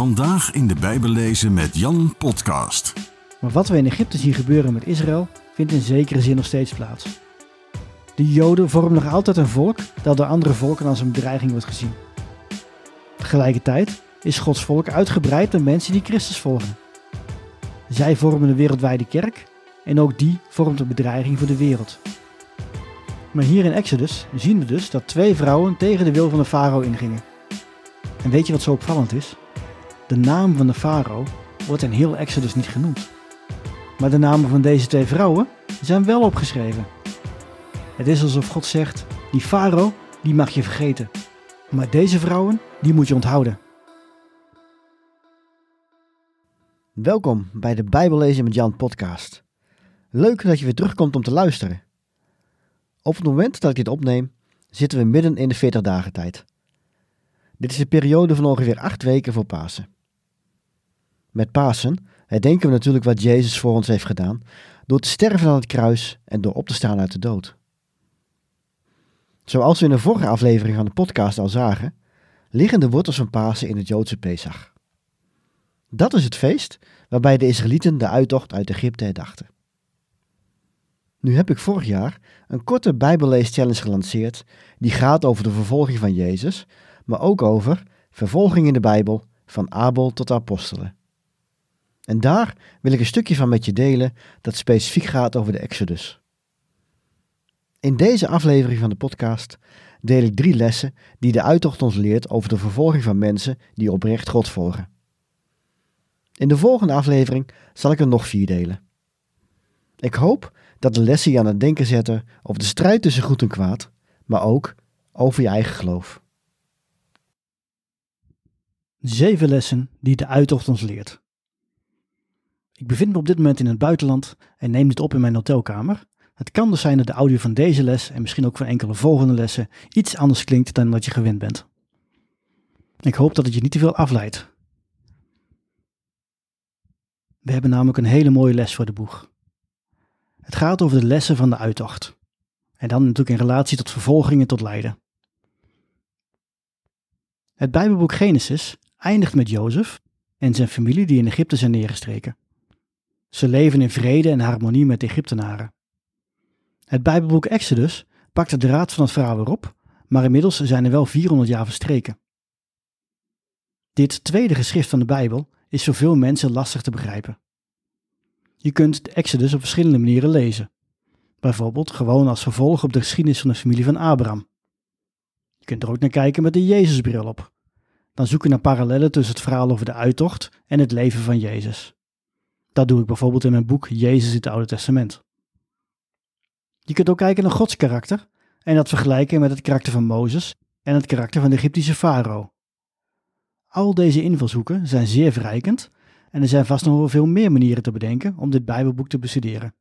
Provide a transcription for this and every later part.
Vandaag in de Bijbel lezen met Jan Podcast. Maar wat we in Egypte zien gebeuren met Israël, vindt in zekere zin nog steeds plaats. De Joden vormen nog altijd een volk dat door andere volken als een bedreiging wordt gezien. Tegelijkertijd is Gods volk uitgebreid met mensen die Christus volgen. Zij vormen de wereldwijde kerk en ook die vormt een bedreiging voor de wereld. Maar hier in Exodus zien we dus dat twee vrouwen tegen de wil van de farao ingingen. En weet je wat zo opvallend is? De naam van de farao wordt in heel Exodus niet genoemd. Maar de namen van deze twee vrouwen zijn wel opgeschreven. Het is alsof God zegt: die farao, die mag je vergeten. Maar deze vrouwen, die moet je onthouden. Welkom bij de Bijbellezen met Jan podcast. Leuk dat je weer terugkomt om te luisteren. Op het moment dat ik dit opneem, zitten we midden in de 40 dagen tijd. Dit is een periode van ongeveer 8 weken voor Pasen. Met Pasen herdenken we natuurlijk wat Jezus voor ons heeft gedaan door te sterven aan het kruis en door op te staan uit de dood. Zoals we in de vorige aflevering van de podcast al zagen, liggen de wortels van Pasen in het Joodse Pesach. Dat is het feest waarbij de Israëlieten de uittocht uit Egypte herdachten. Nu heb ik vorig jaar een korte Bijbellees-challenge gelanceerd die gaat over de vervolging van Jezus, maar ook over vervolging in de Bijbel van Abel tot de apostelen. En daar wil ik een stukje van met je delen dat specifiek gaat over de Exodus. In deze aflevering van de podcast deel ik drie lessen die de uittocht ons leert over de vervolging van mensen die oprecht God volgen. In de volgende aflevering zal ik er nog vier delen. Ik hoop dat de lessen je aan het denken zetten over de strijd tussen goed en kwaad, maar ook over je eigen geloof. Zeven lessen die de uittocht ons leert. Ik bevind me op dit moment in het buitenland en neem dit op in mijn hotelkamer. Het kan dus zijn dat de audio van deze les en misschien ook van enkele volgende lessen iets anders klinkt dan wat je gewend bent. Ik hoop dat het je niet te veel afleidt. We hebben namelijk een hele mooie les voor de boeg. Het gaat over de lessen van de uittocht. En dan natuurlijk in relatie tot vervolgingen tot lijden. Het Bijbelboek Genesis eindigt met Jozef en zijn familie die in Egypte zijn neergestreken. Ze leven in vrede en harmonie met de Egyptenaren. Het Bijbelboek Exodus pakt de draad van het verhaal weer op, maar inmiddels zijn er wel 400 jaar verstreken. Dit tweede geschrift van de Bijbel is voor veel mensen lastig te begrijpen. Je kunt de Exodus op verschillende manieren lezen. Bijvoorbeeld gewoon als vervolg op de geschiedenis van de familie van Abraham. Je kunt er ook naar kijken met de Jezusbril op. Dan zoek je naar parallellen tussen het verhaal over de uittocht en het leven van Jezus. Dat doe ik bijvoorbeeld in mijn boek Jezus in het Oude Testament. Je kunt ook kijken naar Gods karakter en dat vergelijken met het karakter van Mozes en het karakter van de Egyptische farao. Al deze invalshoeken zijn zeer verrijkend en er zijn vast nog wel veel meer manieren te bedenken om dit Bijbelboek te bestuderen.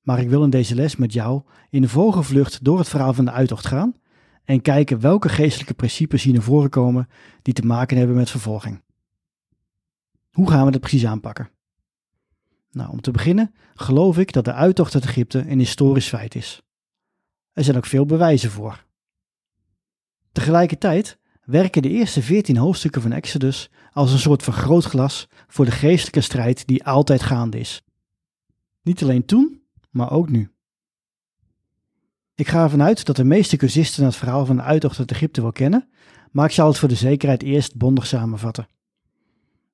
Maar ik wil in deze les met jou in de vogelvlucht door het verhaal van de uittocht gaan en kijken welke geestelijke principes hier naar voren komen die te maken hebben met vervolging. Hoe gaan we dat precies aanpakken? Nou, om te beginnen geloof ik dat de uittocht uit Egypte een historisch feit is. Er zijn ook veel bewijzen voor. Tegelijkertijd werken de eerste veertien hoofdstukken van Exodus als een soort vergrootglas voor de geestelijke strijd die altijd gaande is. Niet alleen toen, maar ook nu. Ik ga ervan uit dat de meeste cursisten het verhaal van de uittocht uit Egypte wel kennen, maar ik zal het voor de zekerheid eerst bondig samenvatten.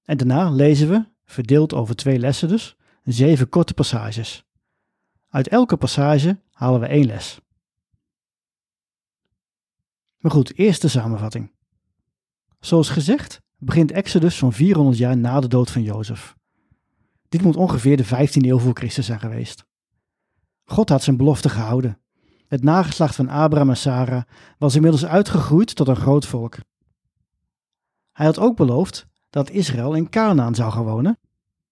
En daarna lezen we, verdeeld over twee lessen dus, zeven korte passages. Uit elke passage halen we één les. Maar goed, eerst de samenvatting. Zoals gezegd begint Exodus zo'n 400 jaar na de dood van Jozef. Dit moet ongeveer de 15e eeuw voor Christus zijn geweest. God had zijn belofte gehouden. Het nageslacht van Abraham en Sarah was inmiddels uitgegroeid tot een groot volk. Hij had ook beloofd dat Israël in Canaan zou gaan wonen,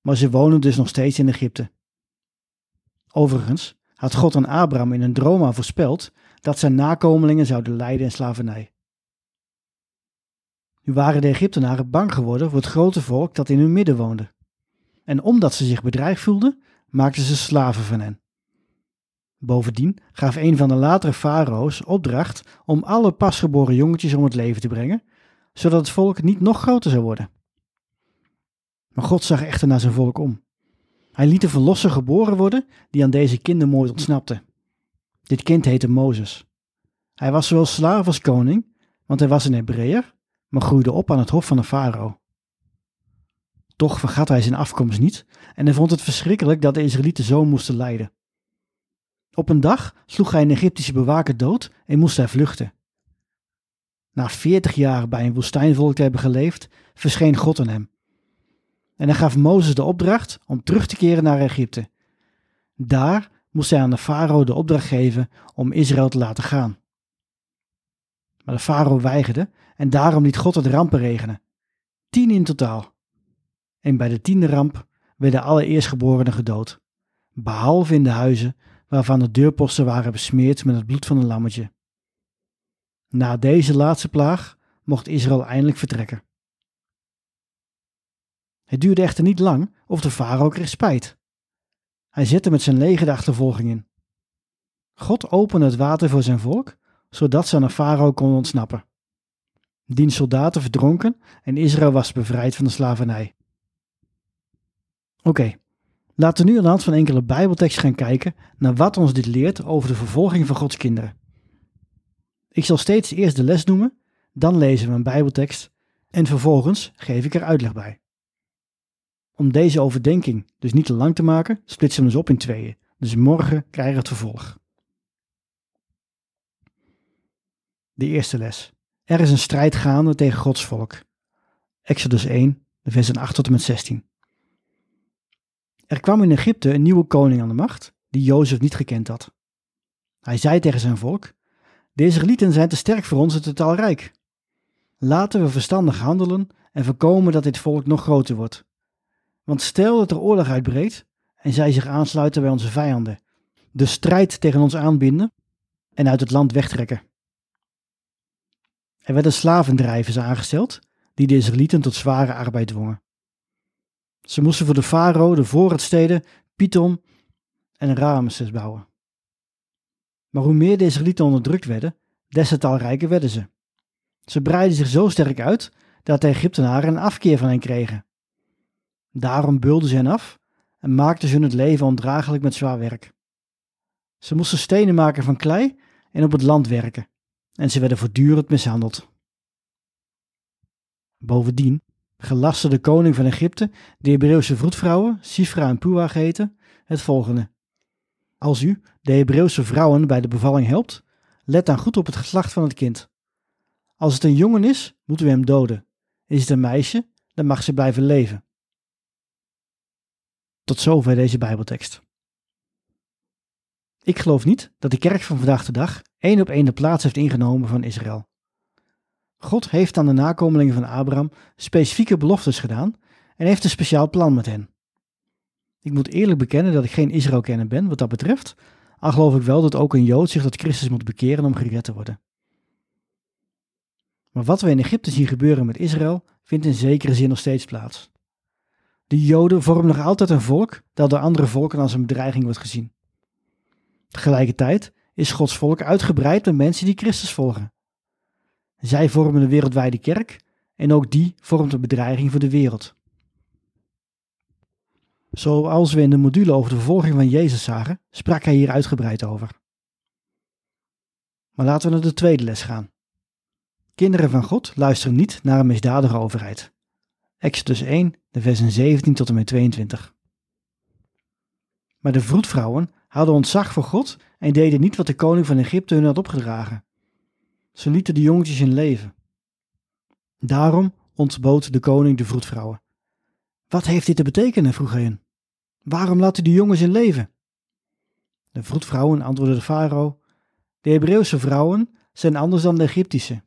maar ze wonen dus nog steeds in Egypte. Overigens had God aan Abraham in een droom voorspeld dat zijn nakomelingen zouden lijden in slavernij. Nu waren de Egyptenaren bang geworden voor het grote volk dat in hun midden woonde. En omdat ze zich bedreigd voelden, maakten ze slaven van hen. Bovendien gaf een van de latere farao's opdracht om alle pasgeboren jongetjes om het leven te brengen, zodat het volk niet nog groter zou worden. Maar God zag echter naar zijn volk om. Hij liet een verlosser geboren worden die aan deze kindermoord ontsnapte. Dit kind heette Mozes. Hij was zowel slaaf als koning, want hij was een Hebreeër, maar groeide op aan het hof van de farao. Toch vergat hij zijn afkomst niet en hij vond het verschrikkelijk dat de Israëlieten zo moesten lijden. Op een dag sloeg hij een Egyptische bewaker dood en moest hij vluchten. Na veertig jaar bij een woestijnvolk te hebben geleefd, verscheen God aan hem. En hij gaf Mozes de opdracht om terug te keren naar Egypte. Daar moest hij aan de farao de opdracht geven om Israël te laten gaan. Maar de farao weigerde en daarom liet God het rampen regenen. Tien in totaal. En bij de tiende ramp werden alle eerstgeborenen gedood, behalve in de huizen waarvan de deurposten waren besmeerd met het bloed van een lammetje. Na deze laatste plaag mocht Israël eindelijk vertrekken. Het duurde echter niet lang of de farao kreeg spijt. Hij zette met zijn leger de achtervolging in. God opende het water voor zijn volk, zodat ze aan de farao konden ontsnappen. Diens soldaten verdronken en Israël was bevrijd van de slavernij. Oké, laten we nu aan de hand van enkele Bijbelteksten gaan kijken naar wat ons dit leert over de vervolging van Gods kinderen. Ik zal steeds eerst de les noemen, dan lezen we een Bijbeltekst en vervolgens geef ik er uitleg bij. Om deze overdenking dus niet te lang te maken, splitsen we ons op in tweeën. Dus morgen krijgen we het vervolg. De eerste les. Er is een strijd gaande tegen Gods volk. Exodus 1, de versen 8 tot en met 16. Er kwam in Egypte een nieuwe koning aan de macht, die Jozef niet gekend had. Hij zei tegen zijn volk: De Israëlieten zijn te sterk voor ons en te talrijk. Laten we verstandig handelen en voorkomen dat dit volk nog groter wordt. Want stel dat er oorlog uitbreekt en zij zich aansluiten bij onze vijanden, de strijd tegen ons aanbinden en uit het land wegtrekken. Er werden slavendrijvers aangesteld die de Israëlieten tot zware arbeid dwongen. Ze moesten voor de farao de voorraadsteden Python en Ramesses bouwen. Maar hoe meer de Israëlieten onderdrukt werden, des te talrijker werden ze. Ze breidden zich zo sterk uit dat de Egyptenaren een afkeer van hen kregen. Daarom beulden ze hen af en maakten ze hun het leven ondraaglijk met zwaar werk. Ze moesten stenen maken van klei en op het land werken, en ze werden voortdurend mishandeld. Bovendien gelastte de koning van Egypte de Hebreeuwse vroedvrouwen, Sifra en Pua geheten, het volgende. Als u de Hebreeuwse vrouwen bij de bevalling helpt, let dan goed op het geslacht van het kind. Als het een jongen is, moeten we hem doden. Is het een meisje, dan mag ze blijven leven. Tot zover deze Bijbeltekst. Ik geloof niet dat de kerk van vandaag de dag één op één de plaats heeft ingenomen van Israël. God heeft aan de nakomelingen van Abraham specifieke beloftes gedaan en heeft een speciaal plan met hen. Ik moet eerlijk bekennen dat ik geen Israël-kenner ben wat dat betreft, al geloof ik wel dat ook een Jood zich tot Christus moet bekeren om gered te worden. Maar wat we in Egypte zien gebeuren met Israël, vindt in zekere zin nog steeds plaats. De Joden vormen nog altijd een volk dat door andere volken als een bedreiging wordt gezien. Tegelijkertijd is Gods volk uitgebreid met mensen die Christus volgen. Zij vormen de wereldwijde kerk en ook die vormt een bedreiging voor de wereld. Zoals we in de module over de vervolging van Jezus zagen, sprak hij hier uitgebreid over. Maar laten we naar de tweede les gaan. Kinderen van God luisteren niet naar een misdadige overheid. Exodus 1, de versen 17 tot en met 22. Maar de vroedvrouwen hadden ontzag voor God en deden niet wat de koning van Egypte hun had opgedragen. Ze lieten de jongetjes in leven. Daarom ontbood de koning de vroedvrouwen. Wat heeft dit te betekenen? vroeg hij hen. Waarom laat u de jongens in leven? De vroedvrouwen antwoordde de farao: De Hebreeuwse vrouwen zijn anders dan de Egyptische.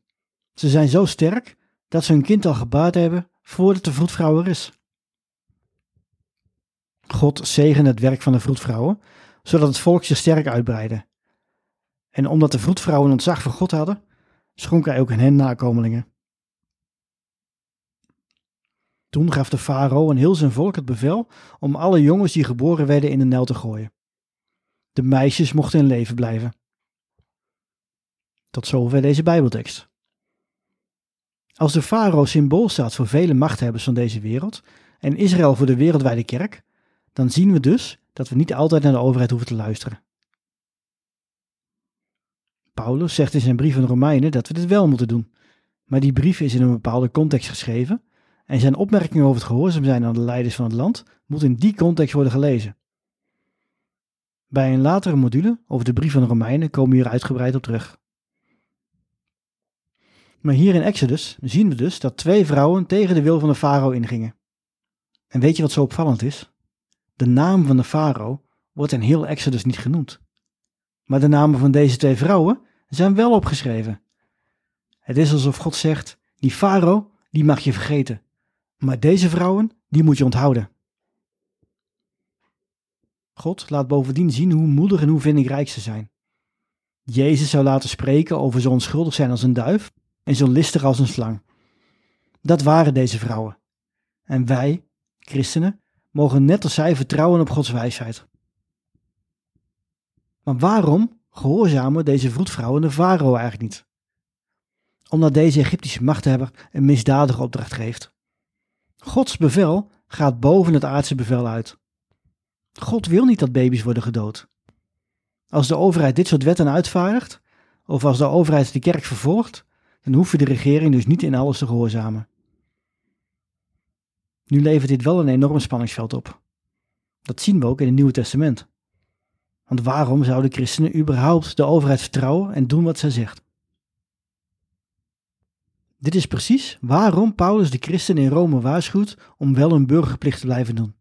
Ze zijn zo sterk dat ze hun kind al gebaard hebben voordat de vroedvrouw er is. God zegende het werk van de vroedvrouwen, zodat het volk zich sterk uitbreidde. En omdat de vroedvrouwen ontzag voor God hadden, schonk hij ook in hen nakomelingen. Toen gaf de farao en heel zijn volk het bevel om alle jongens die geboren werden in de Nijl te gooien. De meisjes mochten in leven blijven. Tot zover deze Bijbeltekst. Als de farao symbool staat voor vele machthebbers van deze wereld en Israël voor de wereldwijde kerk, dan zien we dus dat we niet altijd naar de overheid hoeven te luisteren. Paulus zegt in zijn brief aan de Romeinen dat we dit wel moeten doen, maar die brief is in een bepaalde context geschreven en zijn opmerkingen over het gehoorzaam zijn aan de leiders van het land moet in die context worden gelezen. Bij een latere module over de brief van de Romeinen komen we hier uitgebreid op terug. Maar hier in Exodus zien we dus dat twee vrouwen tegen de wil van de farao ingingen. En weet je wat zo opvallend is? De naam van de farao wordt in heel Exodus niet genoemd. Maar de namen van deze twee vrouwen zijn wel opgeschreven. Het is alsof God zegt: die farao, die mag je vergeten. Maar deze vrouwen, die moet je onthouden. God laat bovendien zien hoe moedig en hoe vindingrijk ze zijn. Jezus zou laten spreken over zo onschuldig zijn als een duif en zo listig als een slang. Dat waren deze vrouwen. En wij, christenen, mogen net als zij vertrouwen op Gods wijsheid. Maar waarom gehoorzamen deze vroedvrouwen de farao eigenlijk niet? Omdat deze Egyptische machthebber een misdadige opdracht geeft. Gods bevel gaat boven het aardse bevel uit. God wil niet dat baby's worden gedood. Als de overheid dit soort wetten uitvaardigt, of als de overheid de kerk vervolgt, dan hoeft de regering dus niet in alles te gehoorzamen. Nu levert dit wel een enorm spanningsveld op. Dat zien we ook in het Nieuwe Testament. Want waarom zouden christenen überhaupt de overheid vertrouwen en doen wat zij zegt? Dit is precies waarom Paulus de christenen in Rome waarschuwt om wel hun burgerplicht te blijven doen.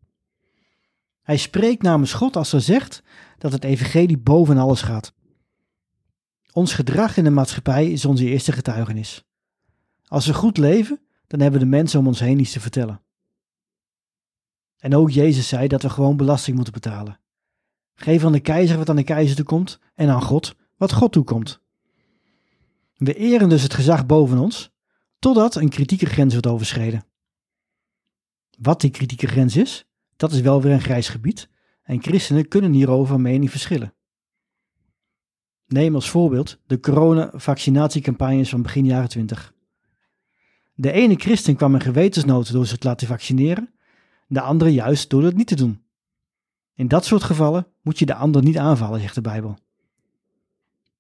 Hij spreekt namens God als hij zegt dat het evangelie boven alles gaat. Ons gedrag in de maatschappij is onze eerste getuigenis. Als we goed leven, dan hebben de mensen om ons heen iets te vertellen. En ook Jezus zei dat we gewoon belasting moeten betalen. Geef aan de keizer wat aan de keizer toekomt en aan God wat God toekomt. We eren dus het gezag boven ons, totdat een kritieke grens wordt overschreden. Wat die kritieke grens is, dat is wel weer een grijs gebied en christenen kunnen hierover mening verschillen. Neem als voorbeeld de corona-vaccinatiecampagnes van begin jaren 20. De ene christen kwam in gewetensnood door zich te laten vaccineren, de andere juist door het niet te doen. In dat soort gevallen moet je de ander niet aanvallen, zegt de Bijbel.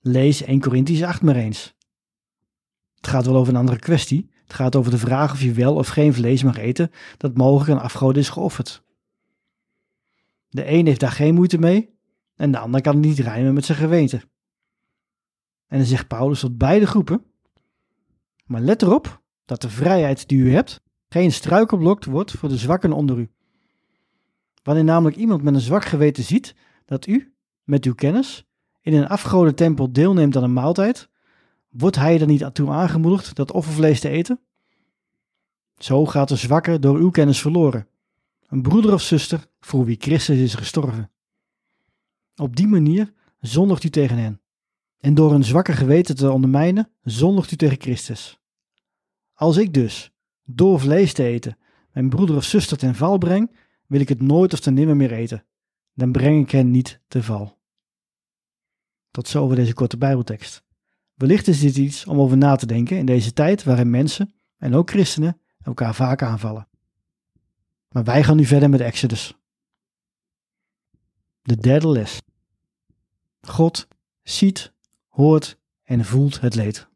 Lees 1 Corinthians 8 maar eens. Het gaat wel over een andere kwestie. Het gaat over de vraag of je wel of geen vlees mag eten dat mogelijk aan afgoden is geofferd. De een heeft daar geen moeite mee en de ander kan het niet rijmen met zijn geweten. En dan zegt Paulus tot beide groepen: Maar let erop dat de vrijheid die u hebt geen struikelblok wordt voor de zwakken onder u. Wanneer namelijk iemand met een zwak geweten ziet dat u, met uw kennis, in een afgoden tempel deelneemt aan een maaltijd, wordt hij er niet toe aangemoedigd dat offervlees te eten? Zo gaat de zwakke door uw kennis verloren, een broeder of zuster voor wie Christus is gestorven. Op die manier zondigt u tegen hen. En door een zwakke geweten te ondermijnen, zondigt u tegen Christus. Als ik dus, door vlees te eten, mijn broeder of zuster ten val breng, wil ik het nooit of ten nimmer meer eten. Dan breng ik hen niet te val. Tot zover deze korte Bijbeltekst. Wellicht is dit iets om over na te denken in deze tijd waarin mensen, en ook christenen, elkaar vaak aanvallen. Maar wij gaan nu verder met Exodus. De derde les. God ziet, hoort en voelt het leed.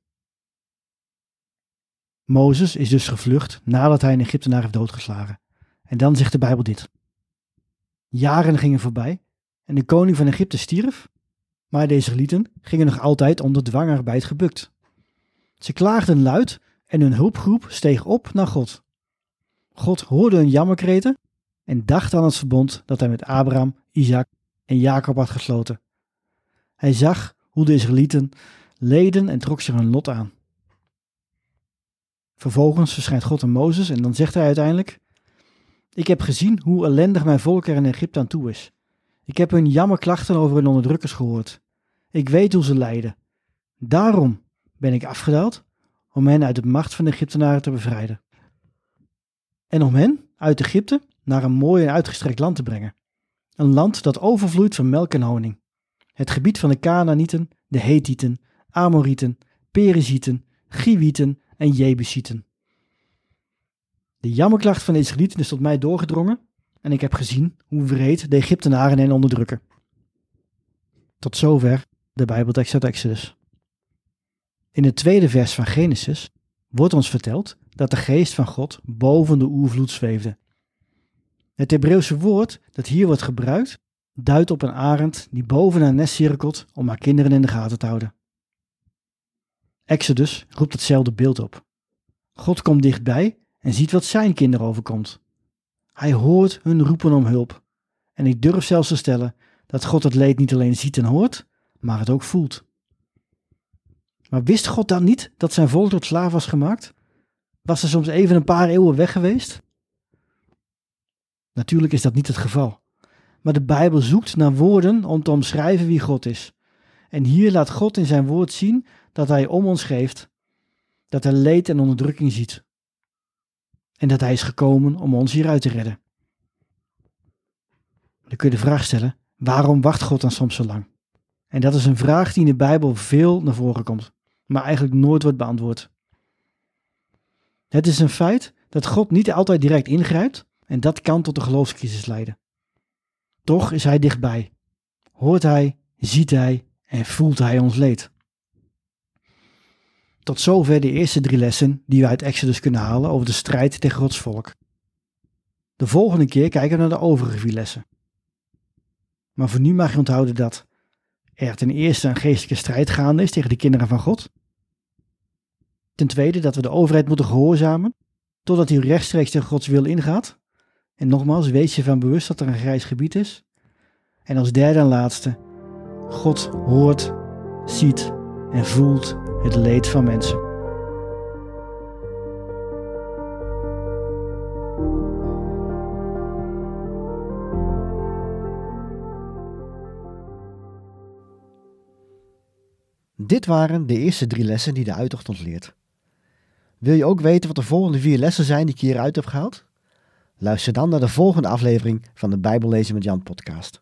Mozes is dus gevlucht nadat hij een Egyptenaar heeft doodgeslagen. En dan zegt de Bijbel dit. Jaren gingen voorbij en de koning van Egypte stierf, maar de Israëlieten gingen nog altijd onder dwangarbeid gebukt. Ze klaagden luid en hun hulpgroep steeg op naar God. God hoorde hun jammerkreten en dacht aan het verbond dat hij met Abraham, Isaac en Jacob had gesloten. Hij zag hoe de Israëlieten leden en trok zich hun lot aan. Vervolgens verschijnt God aan Mozes en dan zegt hij uiteindelijk: Ik heb gezien hoe ellendig mijn volk er in Egypte aan toe is. Ik heb hun jammerklachten over hun onderdrukkers gehoord. Ik weet hoe ze lijden. Daarom ben ik afgedaald om hen uit de macht van de Egyptenaren te bevrijden. En om hen uit Egypte naar een mooi en uitgestrekt land te brengen. Een land dat overvloeit van melk en honing. Het gebied van de Canaanieten, de Hethieten, Amorieten, Perizieten, Giwieten en Jebusieten. De jammerklacht van de Israëlieten is tot mij doorgedrongen en ik heb gezien hoe wreed de Egyptenaren hen onderdrukken. Tot zover de Bijbeltekst uit Exodus. In het tweede vers van Genesis wordt ons verteld dat de geest van God boven de oervloed zweefde. Het Hebreeuwse woord dat hier wordt gebruikt duidt op een arend die boven haar nest cirkelt om haar kinderen in de gaten te houden. Exodus roept hetzelfde beeld op. God komt dichtbij en ziet wat zijn kinderen overkomt. Hij hoort hun roepen om hulp. En ik durf zelfs te stellen dat God het leed niet alleen ziet en hoort, maar het ook voelt. Maar wist God dan niet dat zijn volk tot slaaf was gemaakt? Was er soms even een paar eeuwen weg geweest? Natuurlijk is dat niet het geval. Maar de Bijbel zoekt naar woorden om te omschrijven wie God is. En hier laat God in zijn woord zien dat hij om ons geeft, dat hij leed en onderdrukking ziet. En dat hij is gekomen om ons hieruit te redden. Dan kun je de vraag stellen, waarom wacht God dan soms zo lang? En dat is een vraag die in de Bijbel veel naar voren komt, maar eigenlijk nooit wordt beantwoord. Het is een feit dat God niet altijd direct ingrijpt en dat kan tot een geloofscrisis leiden. Toch is Hij dichtbij. Hoort Hij, ziet Hij en voelt Hij ons leed. Tot zover de eerste drie lessen die we uit Exodus kunnen halen over de strijd tegen Gods volk. De volgende keer kijken we naar de overige vier lessen. Maar voor nu mag je onthouden dat er ten eerste een geestelijke strijd gaande is tegen de kinderen van God. Ten tweede dat we de overheid moeten gehoorzamen, totdat hij rechtstreeks tegen Gods wil ingaat. En nogmaals, wees je van bewust dat er een grijs gebied is. En als derde en laatste, God hoort, ziet en voelt het leed van mensen. Dit waren de eerste drie lessen die de uittocht ons leert. Wil je ook weten wat de volgende vier lessen zijn die ik hieruit heb gehaald? Luister dan naar de volgende aflevering van de Bijbellezen met Jan podcast.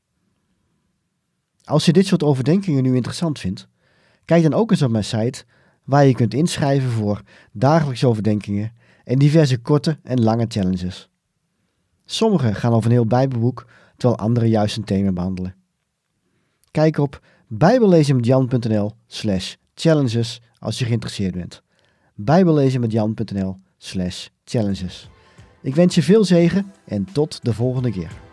Als je dit soort overdenkingen nu interessant vindt, kijk dan ook eens op mijn site waar je kunt inschrijven voor dagelijkse overdenkingen en diverse korte en lange challenges. Sommige gaan over een heel Bijbelboek, terwijl andere juist een thema behandelen. Kijk op bijbellezenmetjan.nl slash challenges als je geïnteresseerd bent. bijbellezenmetjan.nl slash challenges. Ik wens je veel zegen en tot de volgende keer.